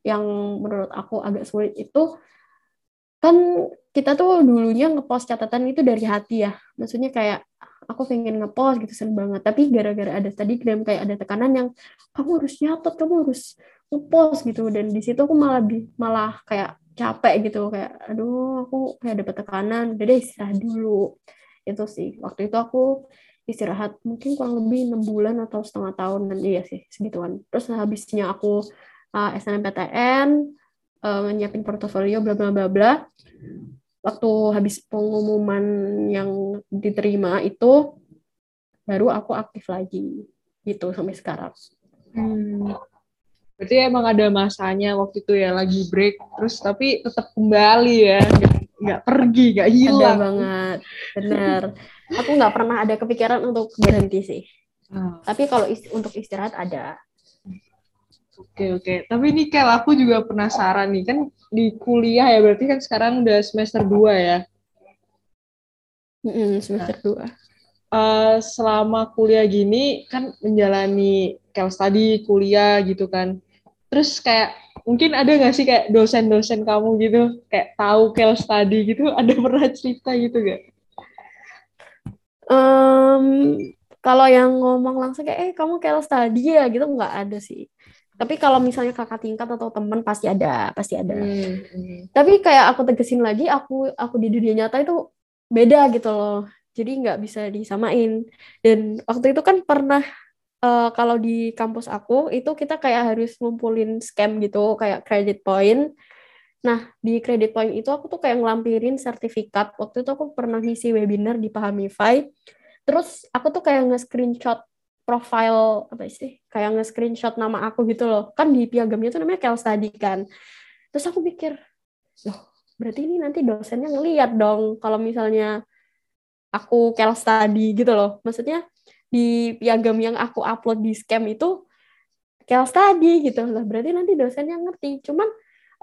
yang menurut aku agak sulit itu kan kita tuh dulunya ngepost catatan itu dari hati ya. Maksudnya kayak aku pengen ngepost gitu seneng banget, tapi gara-gara ada Instagram kayak ada tekanan yang kamu harus nyatet, kamu harus ngepost gitu dan di situ aku malah malah kayak capek gitu kayak aduh aku kayak dapet tekanan udah deh istirahat dulu. Itu sih waktu itu aku istirahat mungkin kurang lebih enam bulan atau setengah tahun dan iya sih segituan. Terus habisnya aku uh, SNMPTN uh, nyiapin portofolio bla bla bla bla. Waktu habis pengumuman yang diterima itu baru aku aktif lagi gitu sampai sekarang.
Hmm. Berarti emang ada masanya waktu itu ya lagi break, terus tapi tetap kembali ya, nggak nggak pergi, nggak
ada
hilang.
banget bener aku nggak pernah ada kepikiran untuk berhenti sih
Ah,
tapi kalau is- untuk istirahat ada
Oke oke. Tapi nih Kel, aku juga penasaran nih kan di kuliah ya berarti kan sekarang udah semester 2 ya.
Semester dua
Eh, selama kuliah gini kan menjalani Kel study kuliah gitu kan. Terus kayak mungkin ada nggak sih kayak dosen-dosen kamu gitu kayak tahu Kel study gitu [laughs] ada pernah cerita gitu gak?
Em, kalau yang ngomong langsung kayak eh kamu kayak study ya? Gitu nggak ada sih. Tapi kalau misalnya kakak tingkat atau teman pasti ada pasti ada.
Hmm, hmm.
tapi kayak aku tegesin lagi aku aku di dunia nyata itu beda gitu loh. Jadi nggak bisa disamain. Dan waktu itu kan pernah eh, kalau di kampus aku itu kita kayak harus ngumpulin scam gitu kayak credit point. Nah di credit point itu aku tuh kayak ngelampirin sertifikat. Waktu itu aku pernah ngisi webinar di Pahamify terus aku tuh kayak nge-screenshot profile apa sih? Kayak nge-screenshot nama aku gitu loh. Kan di piagamnya tuh namanya Kel Study kan. Terus aku mikir loh berarti ini nanti dosennya ngeliat dong kalau misalnya aku kel study gitu loh. Maksudnya di piagam yang aku upload di scam itu chaos tadi gitu. Lah berarti nanti dosennya ngerti. Cuman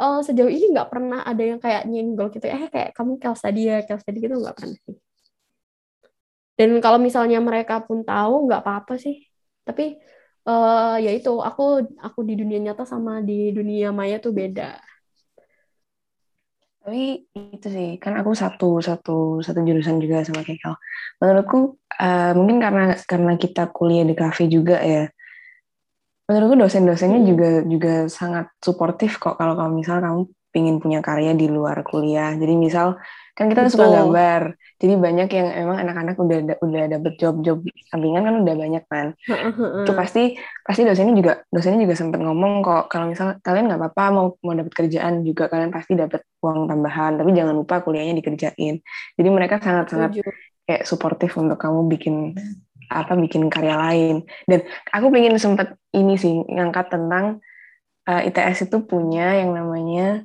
uh, sejauh ini nggak pernah ada yang kayak nyenggol gitu. Eh kayak kamu chaos tadi ya chaos tadi gitu nggak pernah sih. Dan kalau misalnya mereka pun tahu nggak apa-apa sih. Tapi uh, ya itu aku aku di dunia nyata sama di dunia maya tuh beda
tapi itu sih kan aku satu satu satu jurusan juga sama Kekel menurutku uh, mungkin karena karena kita kuliah di kafe juga ya menurutku dosen-dosennya hmm. juga juga sangat suportif kok kalau kamu misal kamu ingin punya karya di luar kuliah jadi misal kan kita Betul. suka gambar. Jadi banyak yang emang anak-anak udah udah dapet job-job sampingan kan udah banyak kan. Itu pasti pasti dosennya juga dosennya juga sempat ngomong kok kalau misal kalian nggak apa-apa mau mau dapet kerjaan juga kalian pasti dapat uang tambahan tapi jangan lupa kuliahnya dikerjain. Jadi mereka sangat-sangat kayak suportif untuk kamu bikin apa bikin karya lain. Dan aku pengen sempat ini sih ngangkat tentang uh, eh, ITS itu punya yang namanya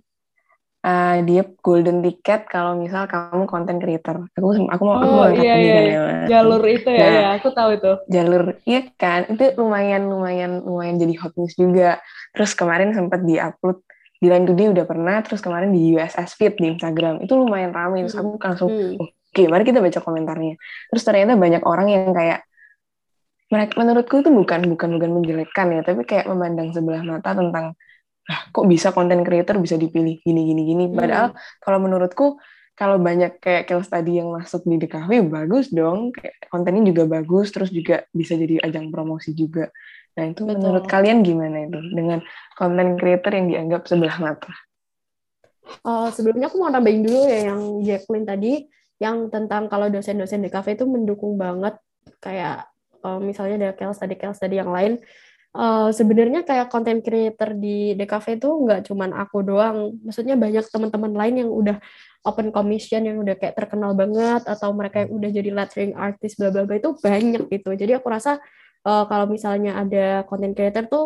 uh, dia golden ticket kalau misal kamu content creator. Aku aku mau oh, aku mau
oh, iya, iya. Ya, jalur itu ya, nah, ya, aku tahu itu.
Jalur iya kan, itu lumayan lumayan lumayan jadi hot news juga. Terus kemarin sempat diupload di Line Today udah pernah, terus kemarin di USS Fit di Instagram itu lumayan ramai. Terus aku langsung, hmm. oke, okay, mari kita baca komentarnya. Terus ternyata banyak orang yang kayak mereka menurutku itu bukan bukan bukan menjelekkan ya, tapi kayak memandang sebelah mata tentang lah kok bisa konten creator bisa dipilih gini gini gini? Hmm. padahal kalau menurutku kalau banyak kayak Kels tadi yang masuk di DKV bagus dong. Kayak kontennya juga bagus terus juga bisa jadi ajang promosi juga. Nah itu Betul. menurut kalian gimana itu? Dengan konten creator yang dianggap sebelah mata.
Uh, sebelumnya aku mau tambahin dulu ya yang Jacqueline tadi yang tentang kalau dosen-dosen DKV itu mendukung banget. Kayak uh, misalnya ada Kels tadi Kels tadi yang lain uh, sebenarnya kayak content creator di DKV itu nggak cuman aku doang. Maksudnya banyak teman-teman lain yang udah open commission yang udah kayak terkenal banget atau mereka yang udah jadi lettering artist bla bla bla itu banyak gitu. Jadi aku rasa uh, kalau misalnya ada content creator tuh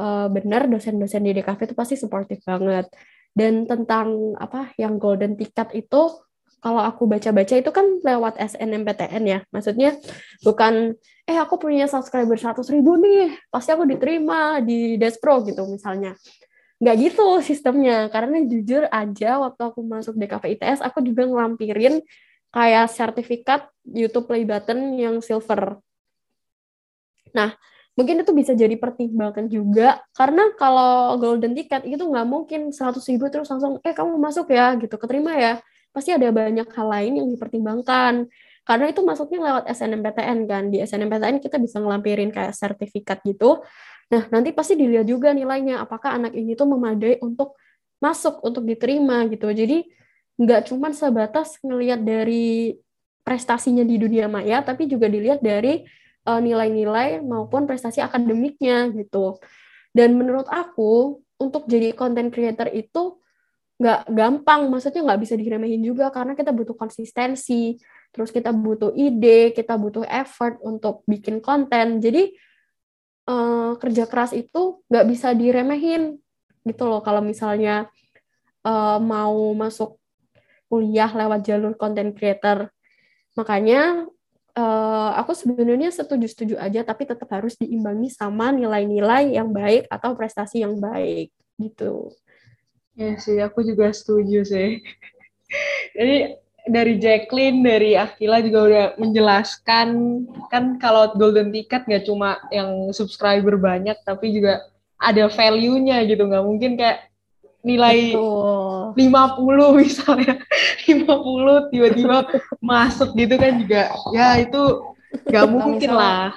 uh, benar dosen-dosen di DKV itu pasti supportive banget. Dan tentang apa yang golden ticket itu kalau aku baca-baca itu kan lewat SNMPTN ya. Maksudnya bukan eh aku punya subscriber 100 ribu nih, pasti aku diterima di Despro gitu misalnya. Nggak gitu sistemnya, karena jujur aja waktu aku masuk DKV ITS, aku juga ngelampirin kayak sertifikat YouTube Play Button yang silver. Nah, mungkin itu bisa jadi pertimbangan juga karena kalau golden ticket itu nggak mungkin 100 ribu terus langsung eh kamu masuk ya gitu keterima ya pasti ada banyak hal lain yang dipertimbangkan. Karena itu masuknya lewat SNMPTN kan. Di SNMPTN kita bisa ngelampirin kayak sertifikat gitu. Nah, nanti pasti dilihat juga nilainya apakah anak ini tuh memadai untuk masuk untuk diterima gitu. Jadi nggak cuma sebatas ngelihat dari prestasinya di dunia maya, tapi juga dilihat dari uh, nilai-nilai maupun prestasi akademiknya gitu. Dan menurut aku untuk jadi content creator itu nggak gampang maksudnya nggak bisa diremehin juga karena kita butuh konsistensi terus kita butuh ide kita butuh effort untuk bikin konten. Jadi uh, kerja keras itu nggak bisa diremehin gitu loh. Kalau misalnya uh, mau masuk kuliah lewat jalur content creator. Makanya uh, aku sebenarnya setuju-setuju aja tapi tetap harus diimbangi sama nilai-nilai yang baik atau prestasi yang baik gitu
Ya sih, aku juga setuju sih. [laughs] Jadi dari Jacqueline, dari Akila juga udah menjelaskan kan kalau golden ticket nggak cuma yang subscriber banyak, tapi juga ada value-nya gitu. Nggak mungkin kayak nilai Betul. 50 misalnya. [laughs] 50 tiba-tiba masuk gitu kan juga. Ya itu nggak mungkin lah.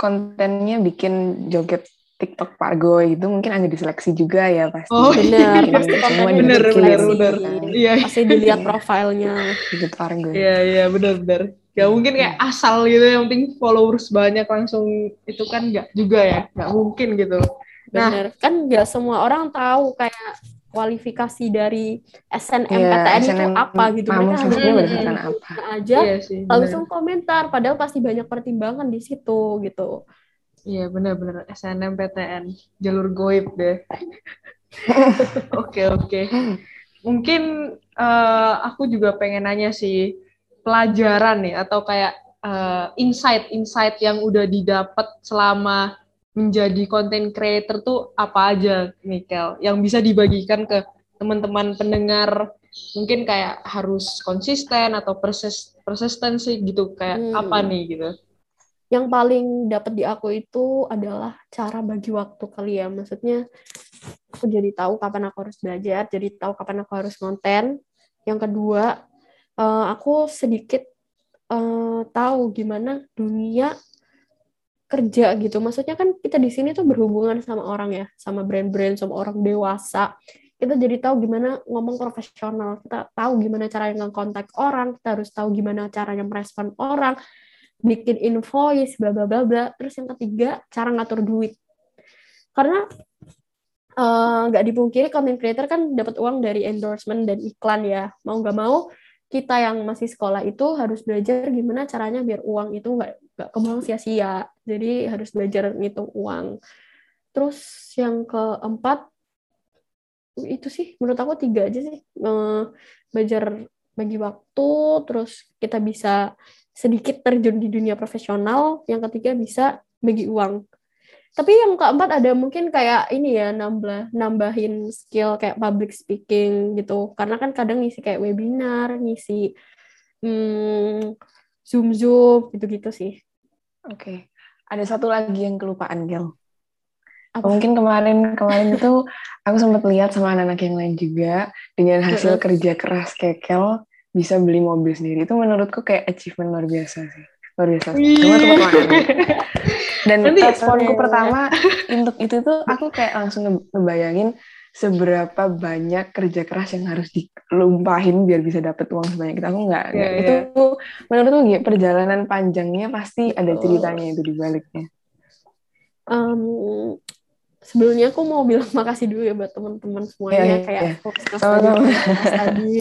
Kontennya bikin joget TikTok Pak Go itu mungkin agak diseleksi juga ya pasti.
Oh benar, [laughs] pasti semua benar benar benar. Iya. Pasti dilihat profilnya.
Gitu Pargo.
Iya iya benar benar. Gak mungkin kayak asal gitu yang penting followers banyak langsung itu kan nggak juga ya, nggak mungkin gitu.
Nah, benar. Kan nggak semua orang tahu kayak kualifikasi dari SNMPTN yeah, itu apa gitu
mereka hanya berdasarkan apa
aja iya sih, langsung komentar padahal pasti banyak pertimbangan di situ gitu
Iya benar-benar SNMPTN jalur goib deh. [laughs] Oke oke. Mungkin uh, aku juga pengen nanya sih pelajaran nih atau kayak uh, insight-insight yang udah didapat selama menjadi content creator tuh apa aja, Mikel? Yang bisa dibagikan ke teman-teman pendengar mungkin kayak harus konsisten atau persis persistensi gitu kayak hmm. apa nih gitu
yang paling dapat di aku itu adalah cara bagi waktu kali ya. Maksudnya aku jadi tahu kapan aku harus belajar jadi tahu kapan aku harus konten. Yang kedua uh, aku sedikit uh, tahu gimana dunia kerja gitu. Maksudnya kan kita di sini tuh berhubungan sama orang ya sama brand-brand sama orang dewasa. Kita jadi tahu gimana ngomong profesional. Kita tahu gimana caranya kontak orang kita harus tahu gimana caranya merespon orang bikin invoice bla bla bla terus yang ketiga cara ngatur duit. Karena eh, nggak uh, dipungkiri content creator kan dapat uang dari endorsement dan iklan ya. Mau nggak mau kita yang masih sekolah itu harus belajar gimana caranya biar uang itu nggak nggak kebuang sia-sia. Jadi harus belajar ngitung uang. Terus yang keempat itu sih menurut aku tiga aja sih. Belajar bagi waktu terus kita bisa sedikit terjun di dunia profesional yang ketiga bisa bagi uang. Tapi yang keempat ada mungkin kayak ini ya nambah nambahin skill kayak public speaking gitu. Karena kan kadang ngisi kayak webinar ngisi hmm, zoom zoom gitu gitu sih.
Oke. Okay. ada satu lagi yang kelupaan Gel apa? Mungkin kemarin kemarin itu aku sempat lihat sama anak-anak yang lain juga dengan hasil kerja keras kekel bisa beli mobil sendiri. Itu menurutku kayak achievement luar biasa sih. Luar biasa. Cuma dan Nanti, responku pertama untuk itu tuh aku kayak langsung ngebayangin seberapa banyak kerja keras yang harus dilumpahin biar bisa dapet uang sebanyak itu. Aku nggak yeah, itu yeah. menurutku perjalanan panjangnya pasti ada ceritanya itu di baliknya.
Um, sebelumnya aku mau bilang [laughs] makasih dulu ya buat teman-teman semuanya yeah, yeah, kayak yeah. Sama-sama. tadi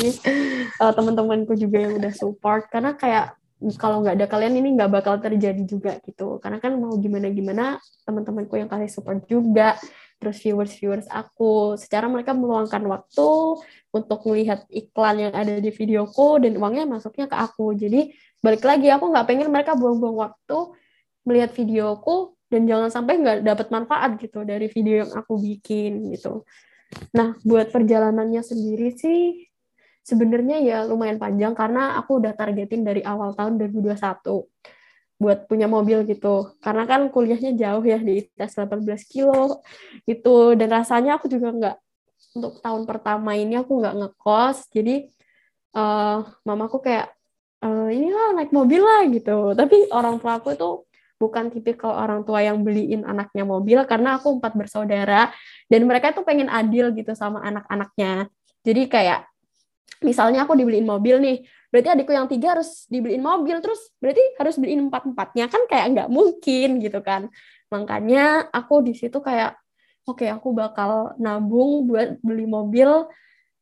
uh, teman-temanku juga yang udah support. Karena kayak kalau nggak ada kalian ini nggak bakal terjadi juga gitu. Karena kan mau gimana gimana teman-temanku yang kasih support juga. Terus viewers viewers aku. Secara mereka meluangkan waktu untuk melihat iklan yang ada di videoku dan uangnya masuknya ke aku. Jadi balik lagi aku nggak pengen mereka buang-buang waktu melihat videoku dan jangan sampai nggak dapat manfaat gitu dari video yang aku bikin gitu. Nah, buat perjalanannya sendiri sih sebenarnya ya lumayan panjang karena aku udah targetin dari awal tahun 2021 buat punya mobil gitu. Karena kan kuliahnya jauh ya di ITS 18 kilo gitu dan rasanya aku juga nggak untuk tahun pertama ini aku nggak ngekos jadi uh, mamaku kayak uh, inilah naik mobil lah gitu tapi orang tua aku itu bukan tipikal orang tua yang beliin anaknya mobil karena aku empat bersaudara dan mereka tuh pengen adil gitu sama anak-anaknya. Jadi kayak misalnya aku dibeliin mobil nih berarti adikku yang tiga harus dibeliin mobil terus berarti harus beliin empat empatnya kan kayak nggak mungkin gitu kan. Makanya aku di situ kayak oke okay, aku bakal nabung buat beli mobil.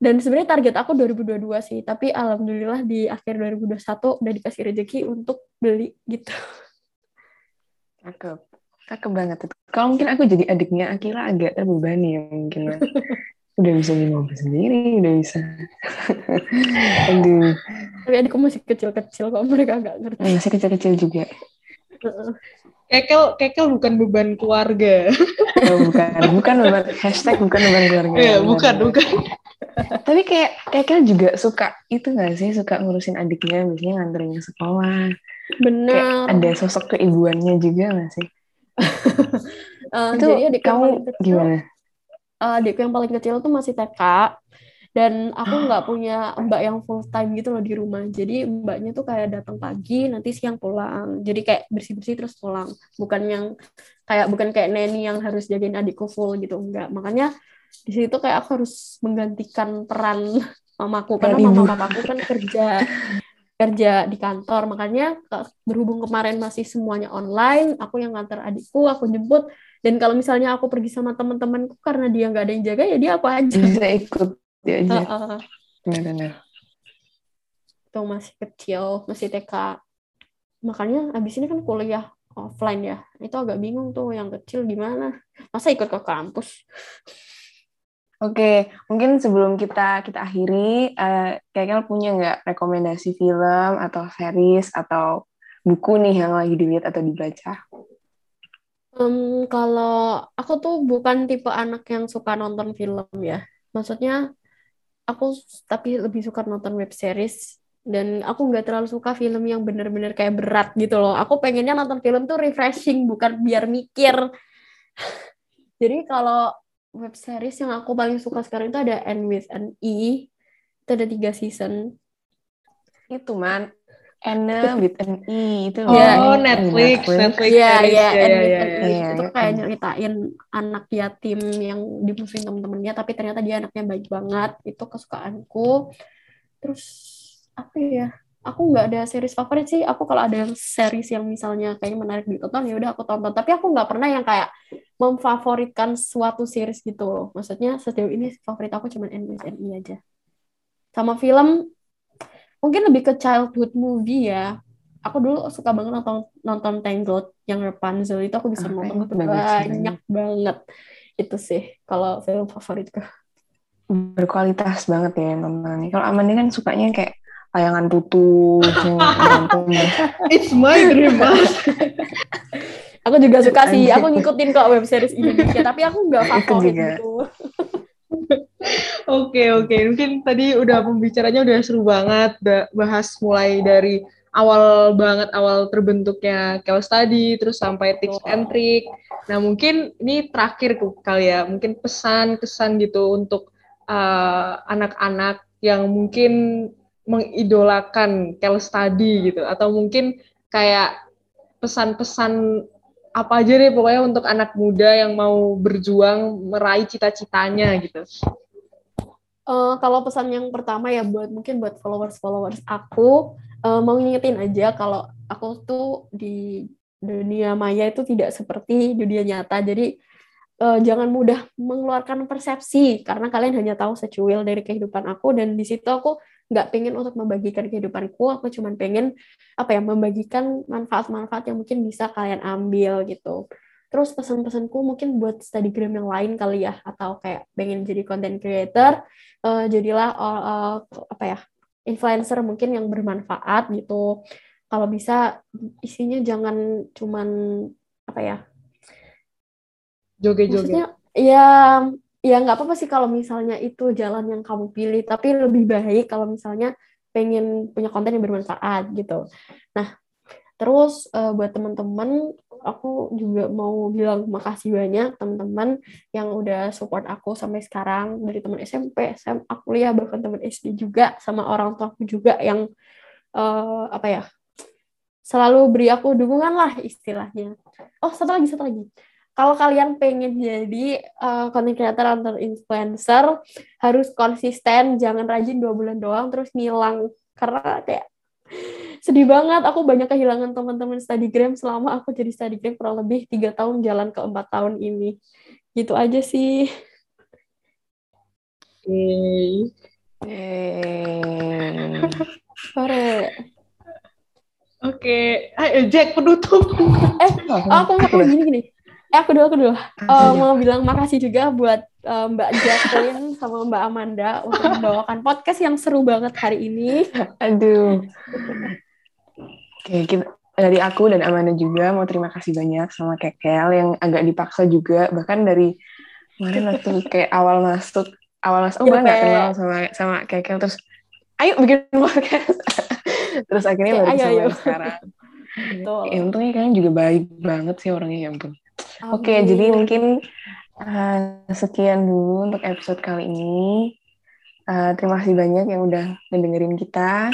Dan sebenarnya target aku 2022 sih tapi alhamdulillah di akhir 2021 udah dikasih rezeki untuk beli gitu [laughs]
Cakep. Cakep banget itu. Kalau mungkin aku jadi adiknya Akila agak terbebani ya mungkin. udah bisa minum sendiri, udah bisa. [laughs]
Aduh. Tapi adikku masih kecil-kecil kok mereka agak ngerti.
Masih kecil-kecil juga.
Kekel, kekel bukan beban keluarga.
oh, bukan, bukan beban hashtag bukan beban keluarga.
Iya, bukan, bukan.
Tapi kayak kekel juga suka itu nggak sih suka ngurusin adiknya, biasanya nganterin ke sekolah,
Benar.
ada sosok keibuannya juga nggak sih?
uh, [laughs] itu jadi adik kamu kecil, gimana? Uh, adikku yang paling kecil tuh masih TK dan aku [gasps] nggak punya mbak yang full time gitu loh di rumah. Jadi mbaknya tuh kayak datang pagi nanti siang pulang. Jadi kayak bersih bersih terus pulang. Bukan yang kayak bukan kayak neni yang harus jagain adikku full gitu. Enggak makanya di situ kayak aku harus menggantikan peran mamaku. Karena mama papaku kan kerja [laughs] kerja di kantor. Makanya berhubung kemarin masih semuanya online aku yang ngantar adikku aku jemput. Dan kalau misalnya aku pergi sama teman-temanku karena dia nggak ada yang jaga ya dia apa aja. [laughs]
Bisa ikut dia aja. Uh, uh. benar
tuh masih kecil masih TK makanya abis ini kan kuliah offline ya. Itu agak bingung tuh yang kecil gimana? Masa ikut ke kampus
Oke, mungkin sebelum kita kita akhiri, uh, kayaknya punya nggak rekomendasi film atau series atau buku nih yang lagi dilihat atau dibaca?
Um, kalau aku tuh bukan tipe anak yang suka nonton film ya. Maksudnya aku tapi lebih suka nonton web series dan aku nggak terlalu suka film yang bener-bener kayak berat gitu loh. Aku pengennya nonton film tuh refreshing bukan biar mikir. [laughs] Jadi kalau web series yang aku paling suka sekarang itu ada End with an E. Itu ada tiga season.
Itu man, Anna with an E itu
oh yeah, Netflix Netflix
ya ya itu kayak nyeritain anak yatim yang dimusuhin temen-temennya tapi ternyata dia anaknya baik banget. Itu kesukaanku. Terus apa ya aku nggak ada series favorit sih. Aku kalau ada series yang misalnya kayak menarik ditonton ya udah aku tonton. Tapi aku nggak pernah yang kayak memfavoritkan suatu series gitu loh. Maksudnya sejauh ini favorit aku cuma NBSNI aja. Sama film mungkin lebih ke childhood movie ya. Aku dulu suka banget nonton nonton Tangled yang Rapunzel. Itu aku bisa ah, nonton itu banyak banget. Itu sih kalau film favoritku.
Berkualitas banget ya nontonnya kalau Amanda kan sukanya kayak layangan putus [laughs]
it's my dream [laughs]
aku juga suka sih aku ngikutin kok web series Indonesia [laughs] tapi aku nggak favorit gitu.
Oke oke, mungkin tadi udah pembicaranya udah seru banget, udah bahas mulai dari awal banget awal terbentuknya Kel Study, terus sampai tips and trick. Nah mungkin ini terakhir kali ya, mungkin pesan kesan gitu untuk eh, anak-anak uh, yang mungkin mengidolakan Kel Study gitu, atau mungkin kayak pesan-pesan apa aja deh pokoknya untuk anak muda yang mau berjuang meraih cita-citanya gitu.
Uh, kalau pesan yang pertama ya buat mungkin buat followers-followers aku uh, mau ngingetin aja kalau aku tuh di dunia maya itu tidak seperti dunia nyata. Jadi uh, jangan mudah mengeluarkan persepsi karena kalian hanya tahu secuil dari kehidupan aku dan di situ aku nggak pengen untuk membagikan kehidupanku aku cuma pengen apa ya membagikan manfaat-manfaat yang mungkin bisa kalian ambil gitu. Terus pesan-pesanku mungkin buat studygram yang lain kali ya atau kayak pengen jadi content creator uh, jadilah uh, uh, apa ya influencer mungkin yang bermanfaat gitu. Kalau bisa isinya jangan cuman apa ya
joget-joget.
ya ya nggak apa-apa sih kalau misalnya itu jalan yang kamu pilih tapi lebih baik kalau misalnya pengen punya konten yang bermanfaat gitu. Nah terus uh, buat teman-teman aku juga mau bilang makasih banyak teman-teman yang udah support aku sampai sekarang dari teman SMP SMA kuliah bahkan teman SD juga sama orang tua aku juga yang uh, apa ya selalu beri aku dukungan lah istilahnya. Oh satu lagi satu lagi kalau kalian pengen jadi uh, content creator atau influencer harus konsisten jangan rajin dua bulan doang terus ngilang karena kayak [laughs] sedih banget aku banyak kehilangan teman-teman studygram selama aku jadi studygram kurang lebih tiga tahun jalan ke empat tahun ini gitu aja sih. Okay. Sore.
Oke, okay. Jack penutup.
eh, aku mau gini gini eh aku dulu aku dulu uh, mau bilang makasih juga buat uh, Mbak Jacqueline sama Mbak Amanda untuk membawakan podcast yang seru banget hari ini.
Aduh. Oke, kita, dari aku dan Amanda juga mau terima kasih banyak sama Kekel yang agak dipaksa juga bahkan dari kemarin waktu kayak awal masuk awal masuk oh, nggak kenal sama sama Kekel terus ayo bikin podcast [laughs] terus akhirnya baru ayo. sekarang. Betul. Ya, untungnya kalian juga baik banget sih orangnya ya ampun. Oke, okay, jadi mungkin uh, sekian dulu untuk episode kali ini. Uh, terima kasih banyak yang udah ngedengerin kita.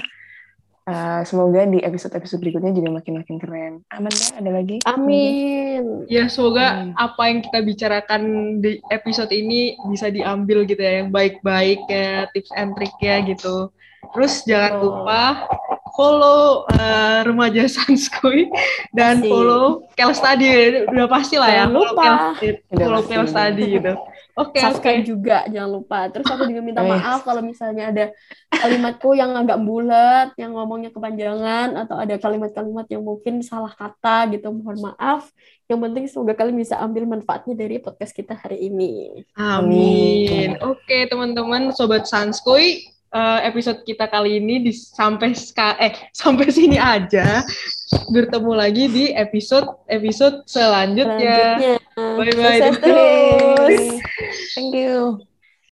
Uh, semoga di episode-episode berikutnya juga makin-makin keren. Aman ya? Ada lagi?
Amin.
Ya, semoga Amin. apa yang kita bicarakan di episode ini bisa diambil gitu ya, yang baik-baik ya, tips and trick-nya gitu. Terus jangan lupa follow uh, remaja Sanskoy dan Masih. follow Kel Study udah pasti lah ya
jangan lupa.
Follow Kel Study gitu.
Oke okay, oke. okay. juga jangan lupa. Terus aku juga minta [laughs] maaf kalau misalnya ada kalimatku yang agak bulat yang ngomongnya kepanjangan atau ada kalimat-kalimat yang mungkin salah kata gitu. Mohon maaf. Yang penting semoga kalian bisa ambil manfaatnya dari podcast kita hari ini.
Amin, amin. oke okay, teman-teman sobat Sanskoy uh, episode kita kali ini di sampai eh sampai sini aja. Bertemu lagi di episode episode selanjutnya.
Selanjutnya.
Bye bye.
Terus.
Thank you.